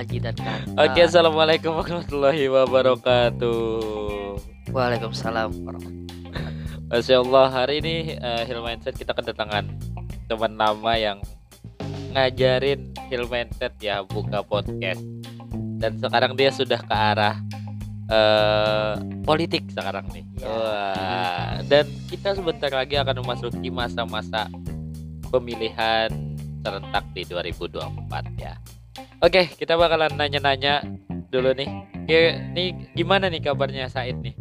Maji dan Kanta. Oke, assalamualaikum warahmatullahi wabarakatuh. Waalaikumsalam warahmatullahi Masya Allah, hari ini uh, Hill Mindset kita kedatangan teman lama yang ngajarin Hill Mindset ya buka podcast. Dan sekarang dia sudah ke arah uh, politik sekarang nih. Ya. Wah, dan kita sebentar lagi akan memasuki masa-masa pemilihan serentak di 2024 ya. Oke, kita bakalan nanya-nanya dulu nih. Nih gimana nih kabarnya Said nih?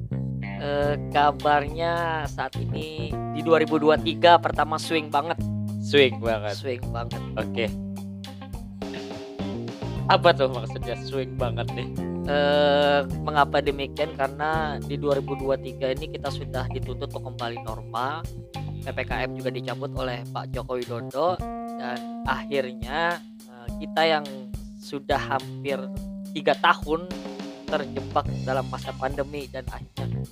Eh, kabarnya saat ini di 2023 pertama swing banget, Swing banget. swing banget. Oke. Apa tuh maksudnya swing banget nih? Eh, mengapa demikian? Karena di 2023 ini kita sudah dituntut untuk kembali normal. PPKM juga dicabut oleh Pak Joko Widodo dan akhirnya eh, kita yang sudah hampir tiga tahun terjebak dalam masa pandemi dan akhirnya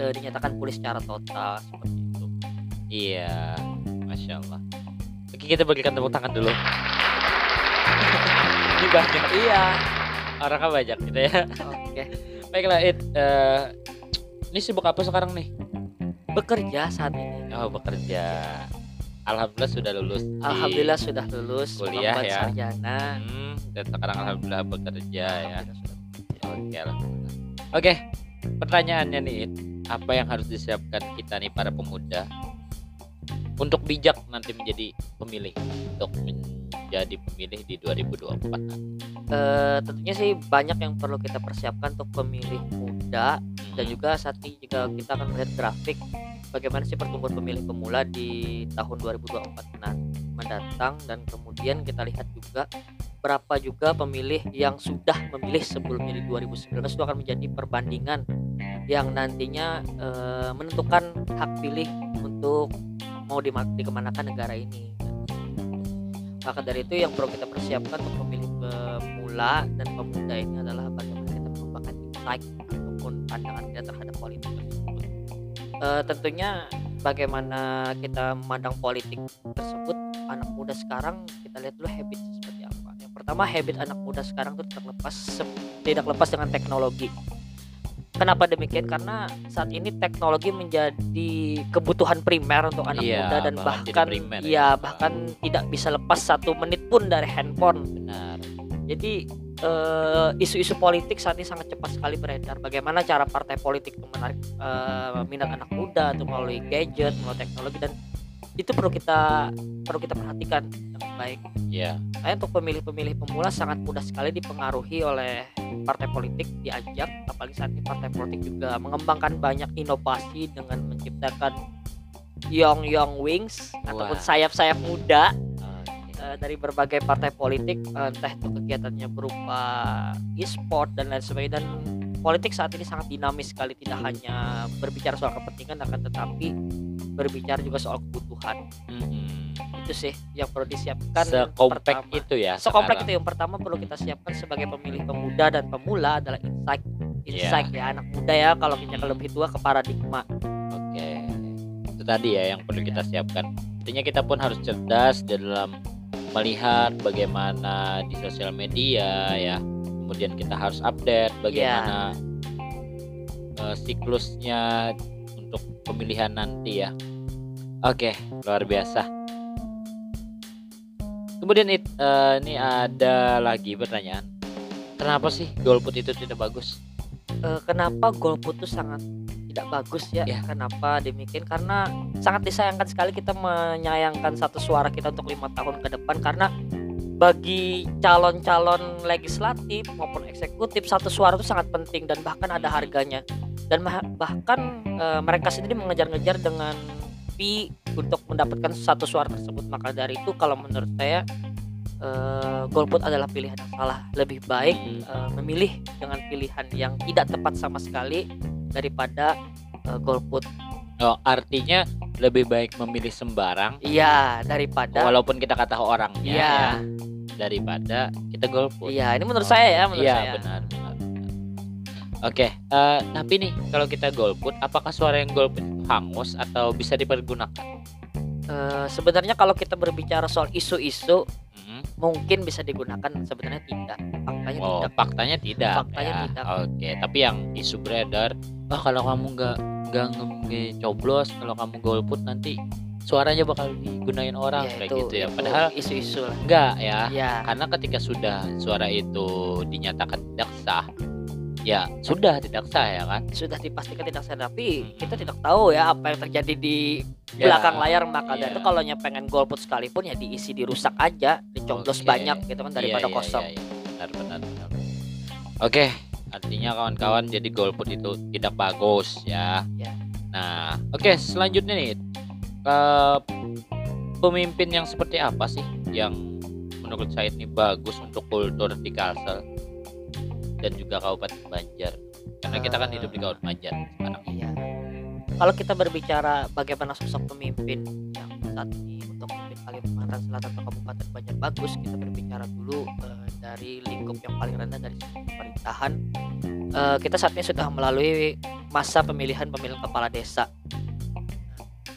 eh, dinyatakan pulih secara total seperti itu. Iya, masya Allah. Oke kita berikan tepuk tangan dulu. Ini banyak Iya. orangnya banyak gitu ya. Oke. Baiklah It, eh, ini sibuk apa sekarang nih? Bekerja saat ini. Oh bekerja. Alhamdulillah sudah lulus. di- Alhamdulillah sudah lulus kuliah ya. sarjana. Hmm, dan sekarang alhamdulillah bekerja ya. Alhamdulillah sudah Oke, alhamdulillah. Oke, pertanyaannya nih, apa yang harus disiapkan kita nih para pemuda untuk bijak nanti menjadi pemilih, untuk menjadi pemilih di 2024 nanti? Eh, tentunya sih banyak yang perlu kita persiapkan untuk pemilih muda dan Hmm, juga saat ini juga kita akan melihat grafik bagaimana sih pertumbuhan pemilih pemula di tahun 2024 men- mendatang dan kemudian kita lihat juga berapa juga pemilih yang sudah memilih sebelumnya di 2019 itu akan menjadi perbandingan yang nantinya eh, menentukan hak pilih untuk mau dima- dikemanakan negara ini. Maka dari itu yang perlu kita persiapkan untuk pemilih pemula dan pemuda ini adalah bagaimana kita mengembangkan insight ataupun pandangan kita terhadap politik Eh, tentunya bagaimana kita memandang politik tersebut anak muda sekarang kita lihat dulu habit seperti apa. Yang pertama habit anak muda sekarang itu tidak lepas tidak lepas dengan teknologi. Kenapa demikian? Karena saat ini teknologi menjadi kebutuhan primer untuk anak Iya, muda dan bahkan primer ya. ya bahkan tidak bisa lepas satu menit pun dari handphone. benar. Jadi eh, isu-isu politik saat ini sangat cepat sekali beredar. Bagaimana cara partai politik menarik eh, minat anak muda itu melalui gadget, melalui teknologi dan itu perlu kita perlu kita perhatikan dengan baik. Ya, Saya untuk pemilih-pemilih pemula sangat mudah sekali dipengaruhi oleh partai politik diajak, apalagi saat ini partai politik juga mengembangkan banyak inovasi dengan menciptakan young young wings ataupun Wah. sayap-sayap muda eh, dari berbagai partai politik eh, entah itu kegiatannya berupa e-sport dan lain sebagainya dan politik saat ini sangat dinamis sekali tidak hanya berbicara soal kepentingan akan tetapi berbicara juga soal kebutuhan Mm-mm. itu sih yang perlu disiapkan Sekompak pertama. itu ya. sekomplek sekarang. itu yang pertama perlu kita siapkan sebagai pemilih pemuda dan pemula adalah insight insight ya anak muda ya kalau kita lebih tua ke paradigma Oke, itu tadi ya yang perlu kita siapkan. Intinya kita pun harus cerdas dalam melihat bagaimana di sosial media ya. Kemudian kita harus update bagaimana eh, siklusnya untuk pemilihan nanti ya. Oke, luar biasa. Kemudian it, eh, ini ada lagi pertanyaan. Kenapa sih golput itu tidak bagus? Eh, kenapa golput itu sangat tidak bagus ya? Ya. Kenapa demikian? Karena sangat disayangkan sekali kita menyayangkan satu suara kita untuk lima tahun ke depan karena bagi calon-calon legislatif maupun eksekutif satu suara itu sangat penting dan bahkan ada harganya dan bah- bahkan eh, mereka sendiri mengejar-ngejar dengan fee untuk mendapatkan satu suara tersebut maka dari itu kalau menurut saya eh, golput adalah pilihan yang salah lebih baik eh, memilih dengan pilihan yang tidak tepat sama sekali daripada eh, golput. Oh, artinya lebih baik memilih sembarang Iya, daripada walaupun kita kata orangnya Iya. ya, daripada kita golput. Iya, ini menurut saya ya, menurut Iya, saya. benar, benar, benar. Oke, eh, tapi nih kalau kita golput, apakah suara yang golput hangus atau bisa dipergunakan? Eh, sebenarnya kalau kita berbicara soal isu-isu Hmm, mungkin bisa digunakan sebenarnya tidak. faktanya oh, tidak faktanya tidak. Faktanya ya. tidak. Oke, tapi yang isu beredar, ah kalau kamu nggak nggak nge- coblos, kalau kamu golput nanti suaranya bakal digunain orang ya, kayak itu, gitu ya. itu Padahal isu-isu lah enggak ya. ya Karena ketika sudah suara itu dinyatakan tidak sah, ya sudah tidak sah ya kan. sudah dipastikan tidak sah tapi kita tidak tahu ya apa yang terjadi di Ya, belakang layar maka iya. itu kalau pengen golput sekalipun ya diisi dirusak aja dicoblos Oke. banyak gitu kan daripada Iya, iya, kosong iya, iya. Benar, benar, benar. Oke, artinya kawan-kawan jadi golput itu tidak bagus ya. Ya. Nah, oke selanjutnya nih eh, pemimpin yang seperti apa sih yang menurut saya ini bagus untuk kultur di Kalsel dan juga Kabupaten Banjar? Karena kita kan Eh. hidup di Kabupaten Banjar sekarang. Iya. Kalau kita berbicara bagaimana sosok pemimpin yang saat ini untuk memimpin Kalimantan Selatan atau Kabupaten Banjar bagus, kita berbicara dulu eh, dari lingkup yang paling rendah dari pemerintahan. Eh, kita saat ini sudah melalui masa pemilihan pemilihan kepala desa.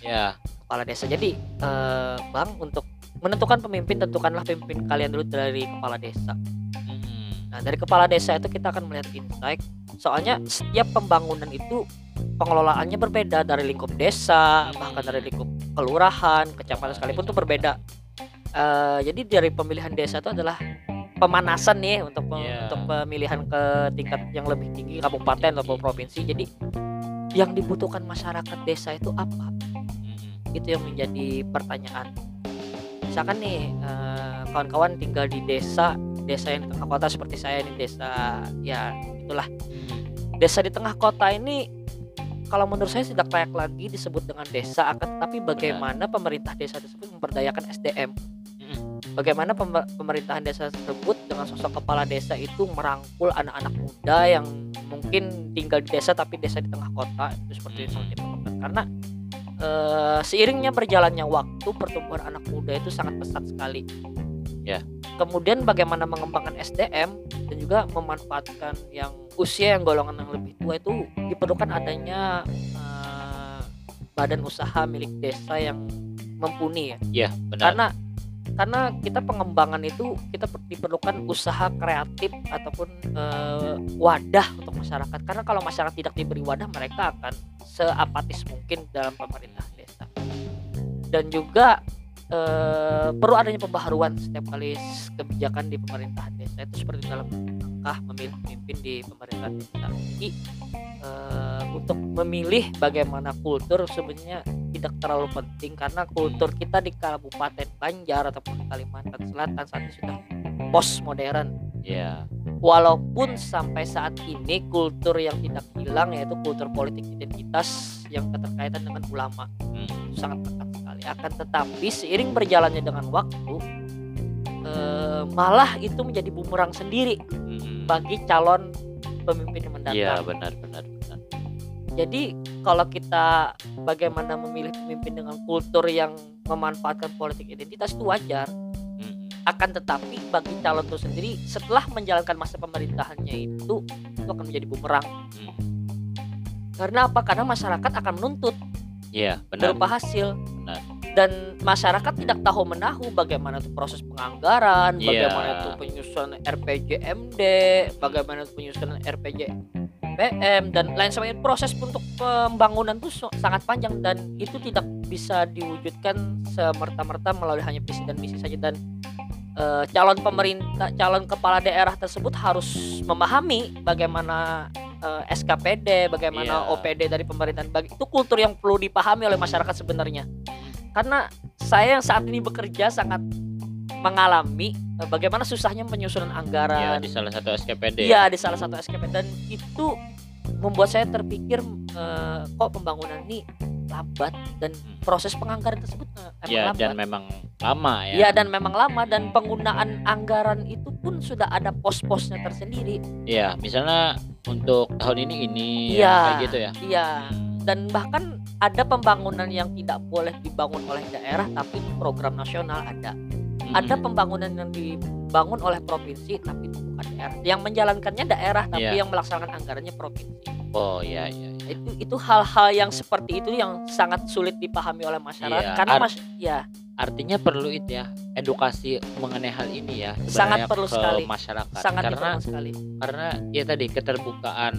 Ya, Kepala desa. Jadi, eh, Bang, untuk menentukan pemimpin tentukanlah pemimpin kalian dulu dari kepala desa. mm, Nah, dari kepala desa itu kita akan melihat insight. Soalnya setiap pembangunan itu pengelolaannya berbeda dari lingkup desa, bahkan dari lingkup kelurahan, kecamatan sekalipun itu berbeda. Eh, jadi dari pemilihan desa itu adalah pemanasan nih untuk Iya. untuk pemilihan ke tingkat yang lebih tinggi kabupaten atau provinsi. Jadi yang dibutuhkan masyarakat desa itu apa? Itu yang menjadi pertanyaan. Misalkan nih eh, kawan-kawan tinggal di desa, desa yang di tengah kota seperti saya ini desa ya itulah desa di tengah kota ini kalau menurut saya tidak layak lagi disebut dengan desa akan tetapi bagaimana pemerintah desa tersebut memberdayakan SDM. Bagaimana pemer- pemerintahan desa tersebut dengan sosok kepala desa itu merangkul anak-anak muda yang mungkin tinggal di desa tapi desa di tengah kota itu seperti itu Hmm. sangat diperlukan karena eh, seiringnya berjalannya waktu pertumbuhan anak muda itu sangat pesat sekali Ya. kemudian bagaimana mengembangkan SDM dan juga memanfaatkan yang usia yang golongan yang lebih tua itu diperlukan adanya eh, badan usaha milik desa yang mumpuni ya Ya, benar. karena karena kita pengembangan itu kita per- diperlukan usaha kreatif ataupun eh, wadah untuk masyarakat. Karena kalau masyarakat tidak diberi wadah mereka akan seapatis mungkin dalam pemerintah desa. Dan juga eh, perlu adanya pembaharuan setiap kali kebijakan di pemerintahan desa. Itu seperti dalam langkah memilih pemimpin di pemerintahan desa. Jadi eh, untuk memilih bagaimana kultur sebenarnya tidak terlalu penting karena kultur kita di Kabupaten Banjar ataupun Kalimantan Selatan saat ini sudah postmodern. Ya, walaupun sampai saat ini kultur yang tidak hilang yaitu kultur politik identitas yang keterkaitan dengan ulama. Mm, itu sangat dekat sekali. Akan tetapi seiring berjalannya dengan waktu eh, malah itu menjadi bumerang sendiri mm, bagi calon pemimpin yang mendatang. Iya, benar, benar, benar. Jadi kalau kita bagaimana memilih pemimpin dengan kultur yang memanfaatkan politik identitas itu wajar. Akan tetapi bagi calon itu sendiri setelah menjalankan masa pemerintahannya itu itu akan menjadi bumerang. mm. Karena apa? Karena masyarakat akan menuntut Iya, benar. berupa hasil. Benar. Dan masyarakat tidak tahu menahu bagaimana itu proses penganggaran, Iya. bagaimana itu penyusunan RPJMD, bagaimana itu penyusunan RPJPM dan lain sebagainya. Proses untuk pembangunan itu sangat panjang dan itu tidak bisa diwujudkan semerta-merta melalui hanya visi dan misi saja dan eh, calon pemerintah, calon kepala daerah tersebut harus memahami bagaimana eh, SKPD, bagaimana Iya. OPD dari pemerintahan. Bagi itu kultur yang perlu dipahami oleh masyarakat sebenarnya. Karena saya yang saat ini bekerja sangat mengalami eh, bagaimana susahnya penyusunan Ya, anggaran. di salah satu SKPD. Iya di salah satu SKP dan itu membuat saya terpikir eh, kok pembangunan ini lambat dan Hmm. proses penganggaran tersebut eh, emang Ya, lambat. dan memang lama ya. Iya dan memang lama dan penggunaan anggaran itu pun sudah ada pos-posnya tersendiri. Iya, misalnya untuk tahun ini ini ya, Iya. kayak gitu ya. Iya Hmm. dan bahkan ada pembangunan yang tidak boleh dibangun oleh daerah tapi program nasional ada. Ada Mm-mm. pembangunan yang dibangun oleh provinsi tapi itu bukan daerah. Yang menjalankannya daerah tapi Iya. yang melaksanakan anggarannya provinsi. Oh iya iya. iya. Itu itu hal-hal yang seperti itu yang sangat sulit dipahami oleh masyarakat Iya, karena ar- mas ya Artinya perlu itu ya edukasi mengenai hal ini ya Sangat perlu ke sekali. masyarakat sangat karena sekali karena ya tadi keterbukaan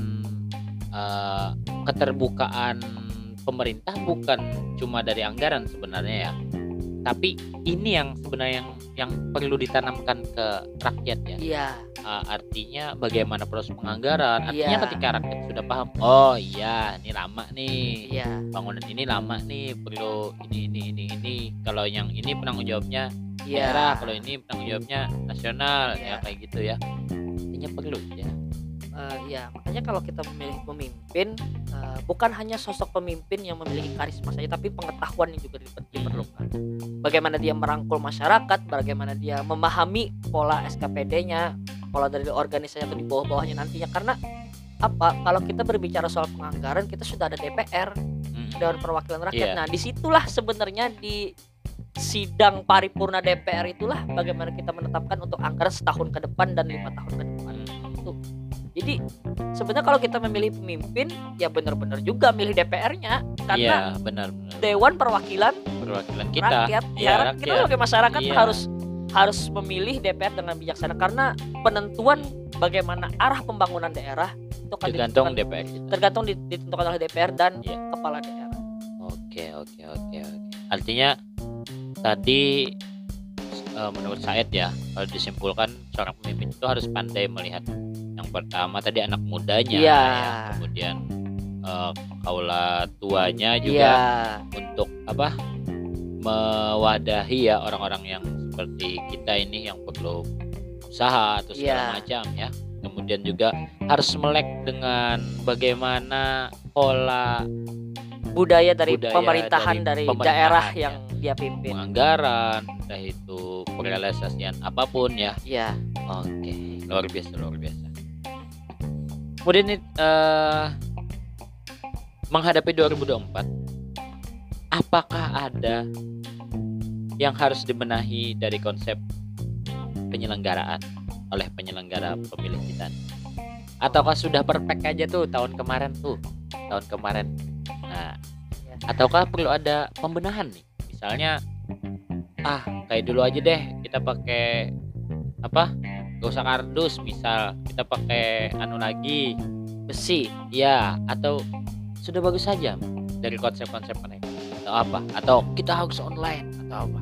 eh, keterbukaan pemerintah bukan cuma dari anggaran sebenarnya ya tapi ini yang sebenarnya yang yang perlu ditanamkan ke rakyat ya. Iya. Eh, artinya bagaimana proses penganggaran artinya Iya. ketika rakyat sudah paham oh iya ini lama nih. Iya. Bangunan ini lama nih perlu ini ini ini ini. Kalau yang ini penanggung jawabnya iya. daerah kalau ini penanggung jawabnya nasional Iya. ya kayak gitu ya. Intinya perlu ya Eh, ya makanya kalau kita memilih pemimpin eh, bukan hanya sosok pemimpin yang memiliki karisma saja tapi pengetahuan yang juga diper- diperlukan. Bagaimana dia merangkul masyarakat bagaimana dia memahami pola SKPD-nya pola dari organisasi atau di bawah-bawahnya nantinya. Karena apa? Kalau kita berbicara soal penganggaran kita sudah ada DPR Mm. Dewan Perwakilan Rakyat. Iya. nah di situlah sebenarnya di sidang paripurna DPR itulah bagaimana kita menetapkan untuk anggaran setahun ke depan dan lima tahun ke depan. Itu jadi sebenarnya kalau kita memilih pemimpin ya benar-benar juga milih DPR-nya karena iya benar benar Dewan Perwakilan perwakilan kita Rakyat Iya, ya kita rakyat. sebagai masyarakat Iya. harus harus memilih DPR dengan bijaksana karena penentuan bagaimana arah pembangunan daerah itu akan tergantung DPR kita tergantung di- ditentukan oleh DPR dan Iya. kepala daerah. Oke oke oke oke. Artinya tadi eh, menurut Said ya kalau disimpulkan seorang pemimpin itu harus pandai melihat yang pertama tadi anak mudanya Iya. ya, kemudian eh, kaula tuanya juga Iya. untuk apa mewadahi ya orang-orang yang seperti kita ini yang perlu usaha atau segala Iya. macam ya. Kemudian juga harus melek dengan bagaimana pola budaya dari Budaya pemerintahan dari dari, pemerintahan, daerah ya. yang dia pimpin. penganggaran, entah itu perealisasian apa pun ya. Iya. Oke, luar biasa luar biasa. Kemudian eh, menghadapi 2024, apakah ada yang harus dibenahi dari konsep penyelenggaraan oleh penyelenggara pemilih kita? Ataukah sudah perfect aja tuh tahun kemarin tuh, tahun kemarin? Nah, ataukah perlu ada pembenahan nih? Misalnya, ah kayak dulu aja deh kita pakai apa? Gak usah kardus, misal kita pakai anu lagi, Besi. ya atau sudah bagus saja dari konsep-konsep mereka atau apa? Atau kita harus online atau apa?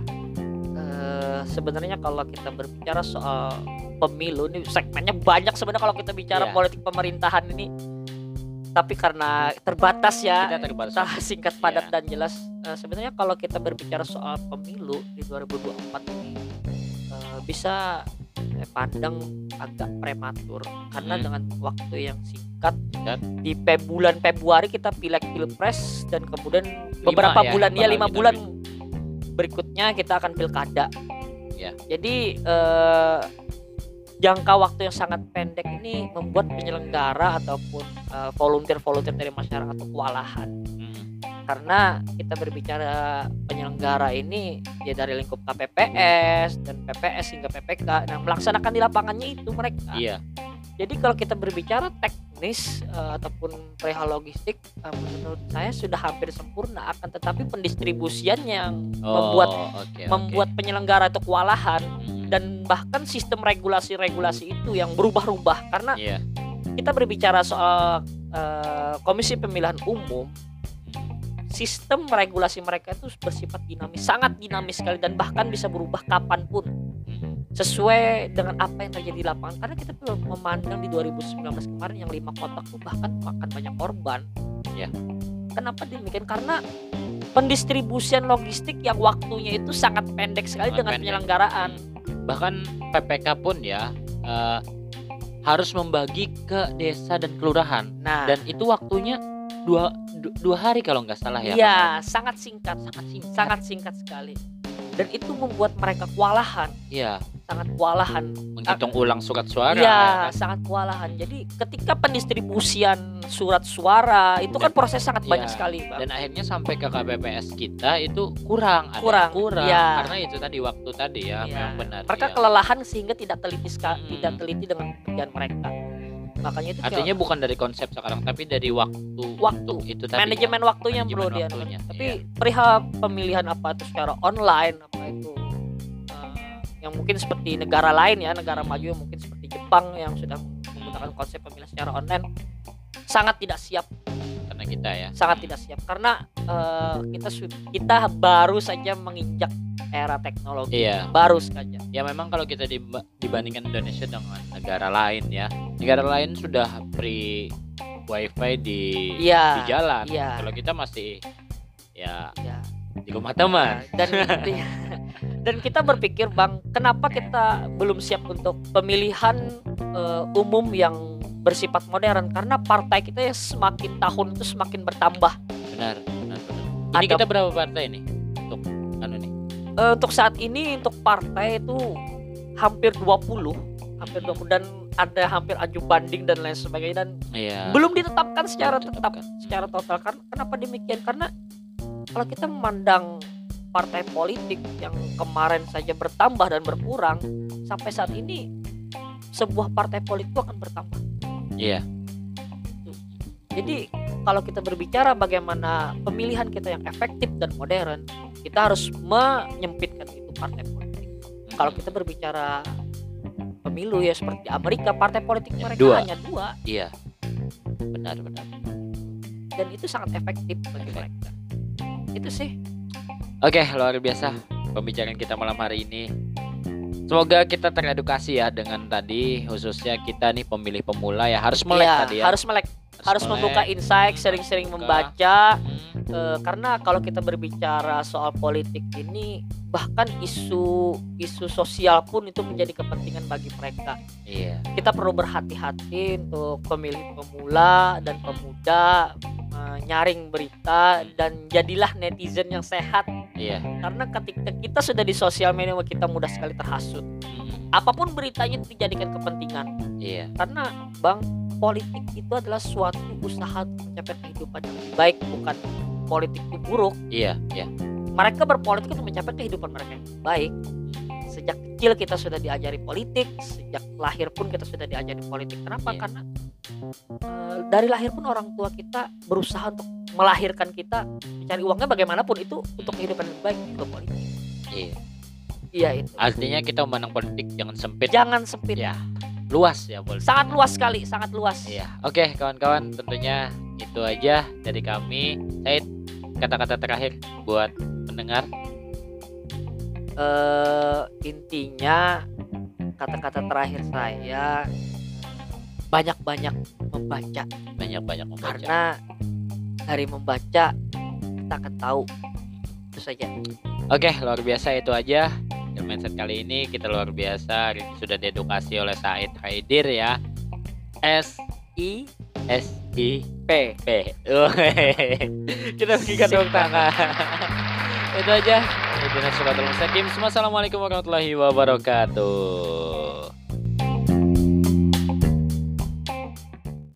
Eh, sebenarnya kalau kita berbicara soal pemilu ini segmennya banyak sebenarnya kalau kita bicara Iya. politik pemerintahan ini. Tapi karena terbatas ya, Kita terbatas. kita singkat padat Iya. dan jelas. Eh, sebenarnya kalau kita berbicara soal pemilu di 2024 ini eh, bisa pandang agak prematur karena Hmm. dengan waktu yang singkat Singkat. di pe bulan Februari kita pileg pilpres dan kemudian beberapa ya, bulan ya lima bulan berikutnya kita akan pilkada. Ya. Jadi eh, jangka waktu yang sangat pendek ini membuat penyelenggara ataupun eh, volunteer-volunteer dari masyarakat kewalahan. Karena kita berbicara penyelenggara ini ya dari lingkup KPPS dan PPS hingga PPK nah melaksanakan di lapangannya itu mereka Iya. jadi kalau kita berbicara teknis eh, ataupun perihal logistik eh, menurut saya sudah hampir sempurna akan tetapi pendistribusian yang membuat Oh, oke, oke. membuat penyelenggara itu kewalahan Hmm. dan bahkan sistem regulasi-regulasi itu yang berubah-ubah karena Iya. kita berbicara soal eh, Komisi Pemilihan Umum sistem regulasi mereka itu bersifat dinamis sangat dinamis sekali dan bahkan bisa berubah kapan pun. Sesuai dengan apa yang terjadi di lapangan karena kita perlu memandang di 2019 kemarin yang lima kotak tuh bahkan makan banyak korban. Ya. kenapa demikian? Karena pendistribusian logistik yang waktunya itu sangat pendek sekali Sangat dengan pendek. penyelenggaraan. Bahkan PPK pun ya eh, harus membagi ke desa dan kelurahan. Nah. Dan itu waktunya dua du- dua hari kalau nggak salah ya. iya sangat singkat sangat singkat. sangat singkat sekali dan itu membuat mereka kewalahan Iya, sangat kewalahan menghitung ulang surat suara. Iya, ya kan? sangat kewalahan. Jadi ketika pendistribusian surat suara itu kan Dan- proses sangat banyak iya. sekali, Bang. Dan akhirnya sampai ke KPPS kita itu kurang, ada yang Kurang, kurang. iya. Karena itu tadi waktu tadi ya, Iya. memang benar. Mereka iya. kelelahan sehingga tidak teliti Hmm. tidak teliti dengan pekerjaan mereka. Makanya itu Artinya bukan dari konsep sekarang, tapi dari waktu, Waktu. itu tadi. manajemen ya. waktunya Manajemen bro dia. waktunya, Tapi iya. perihal pemilihan apa itu secara online apa itu eh, yang mungkin seperti negara lain ya negara maju yang mungkin seperti Jepang yang sudah menggunakan konsep pemilihan secara online sangat tidak siap karena kita ya sangat tidak siap karena eh, kita kita baru saja menginjak era teknologi iya. baru saja. Ya memang kalau kita diba- dibandingkan Indonesia dengan negara lain ya negara lain sudah free wifi di Iya, di jalan. iya. kalau kita masih ya ya di rumah teman. Dan dan kita berpikir bang kenapa kita belum siap untuk pemilihan eh, umum yang bersifat modern? Karena partai kita yang semakin tahun itu semakin bertambah. Benar ini Ada- kita berapa partai nih untuk anu nih? Eh, untuk saat ini untuk partai itu hampir 20 hampir 20 dan ada hampir aju banding dan lain sebagainya dan iya. belum ditetapkan secara tetap secara total. Kan kenapa demikian? Karena kalau kita memandang partai politik yang kemarin saja bertambah dan berkurang sampai saat ini sebuah partai politik itu akan bertambah. Iya. Jadi kalau kita berbicara bagaimana pemilihan kita yang efektif dan modern kita harus menyempitkan itu partai politik. Kalau kita berbicara pemilu ya seperti Amerika partai politik mereka Dua. hanya dua. Iya. Benar benar. Dan itu sangat efektif bagi mereka. Itu sih. Oke, luar biasa pembicaraan kita malam hari ini. Semoga kita teredukasi ya dengan tadi khususnya kita nih pemilih pemula ya harus melek Iya, tadi ya. harus melek harus melek. membuka insight sering-sering membaca Hmm, eh, karena kalau kita berbicara soal politik ini bahkan isu isu sosial pun itu menjadi kepentingan bagi mereka Iya. kita perlu berhati-hati untuk pemilih pemula dan pemuda eh, nyaring berita dan jadilah netizen yang sehat Iya. karena ketika kita sudah di sosial media kita mudah sekali terhasut Hmm, apa pun beritanya itu dijadikan kepentingan Iya. karena bang politik itu adalah suatu usaha untuk mencapai kehidupan yang baik bukan politik itu buruk Iya, iya. mereka berpolitik untuk mencapai kehidupan mereka yang baik sejak kecil kita sudah diajari politik sejak lahir pun kita sudah diajari politik kenapa Iya. karena eh, dari lahir pun orang tua kita berusaha untuk melahirkan kita mencari uangnya bagaimanapun itu untuk kehidupan yang baik ke politik Iya. iya itu Artinya kita memandang politik jangan sempit, jangan sempit Ya. Luas ya politik. sangat luas sekali sangat luas Iya. Oke, kawan-kawan, tentunya itu aja dari kami. Said, kata-kata terakhir buat pendengar. eh intinya kata-kata terakhir saya banyak-banyak membaca Banyak-banyak membaca. karena dari membaca kita akan tahu itu saja Oke, luar biasa itu aja. Mindset kali ini kita luar biasa hari ini sudah diedukasi oleh Said Haidir ya. S I S I P P. kita berikan tepuk tangan. itu aja. Itu Assalamualaikum warahmatullahi wabarakatuh.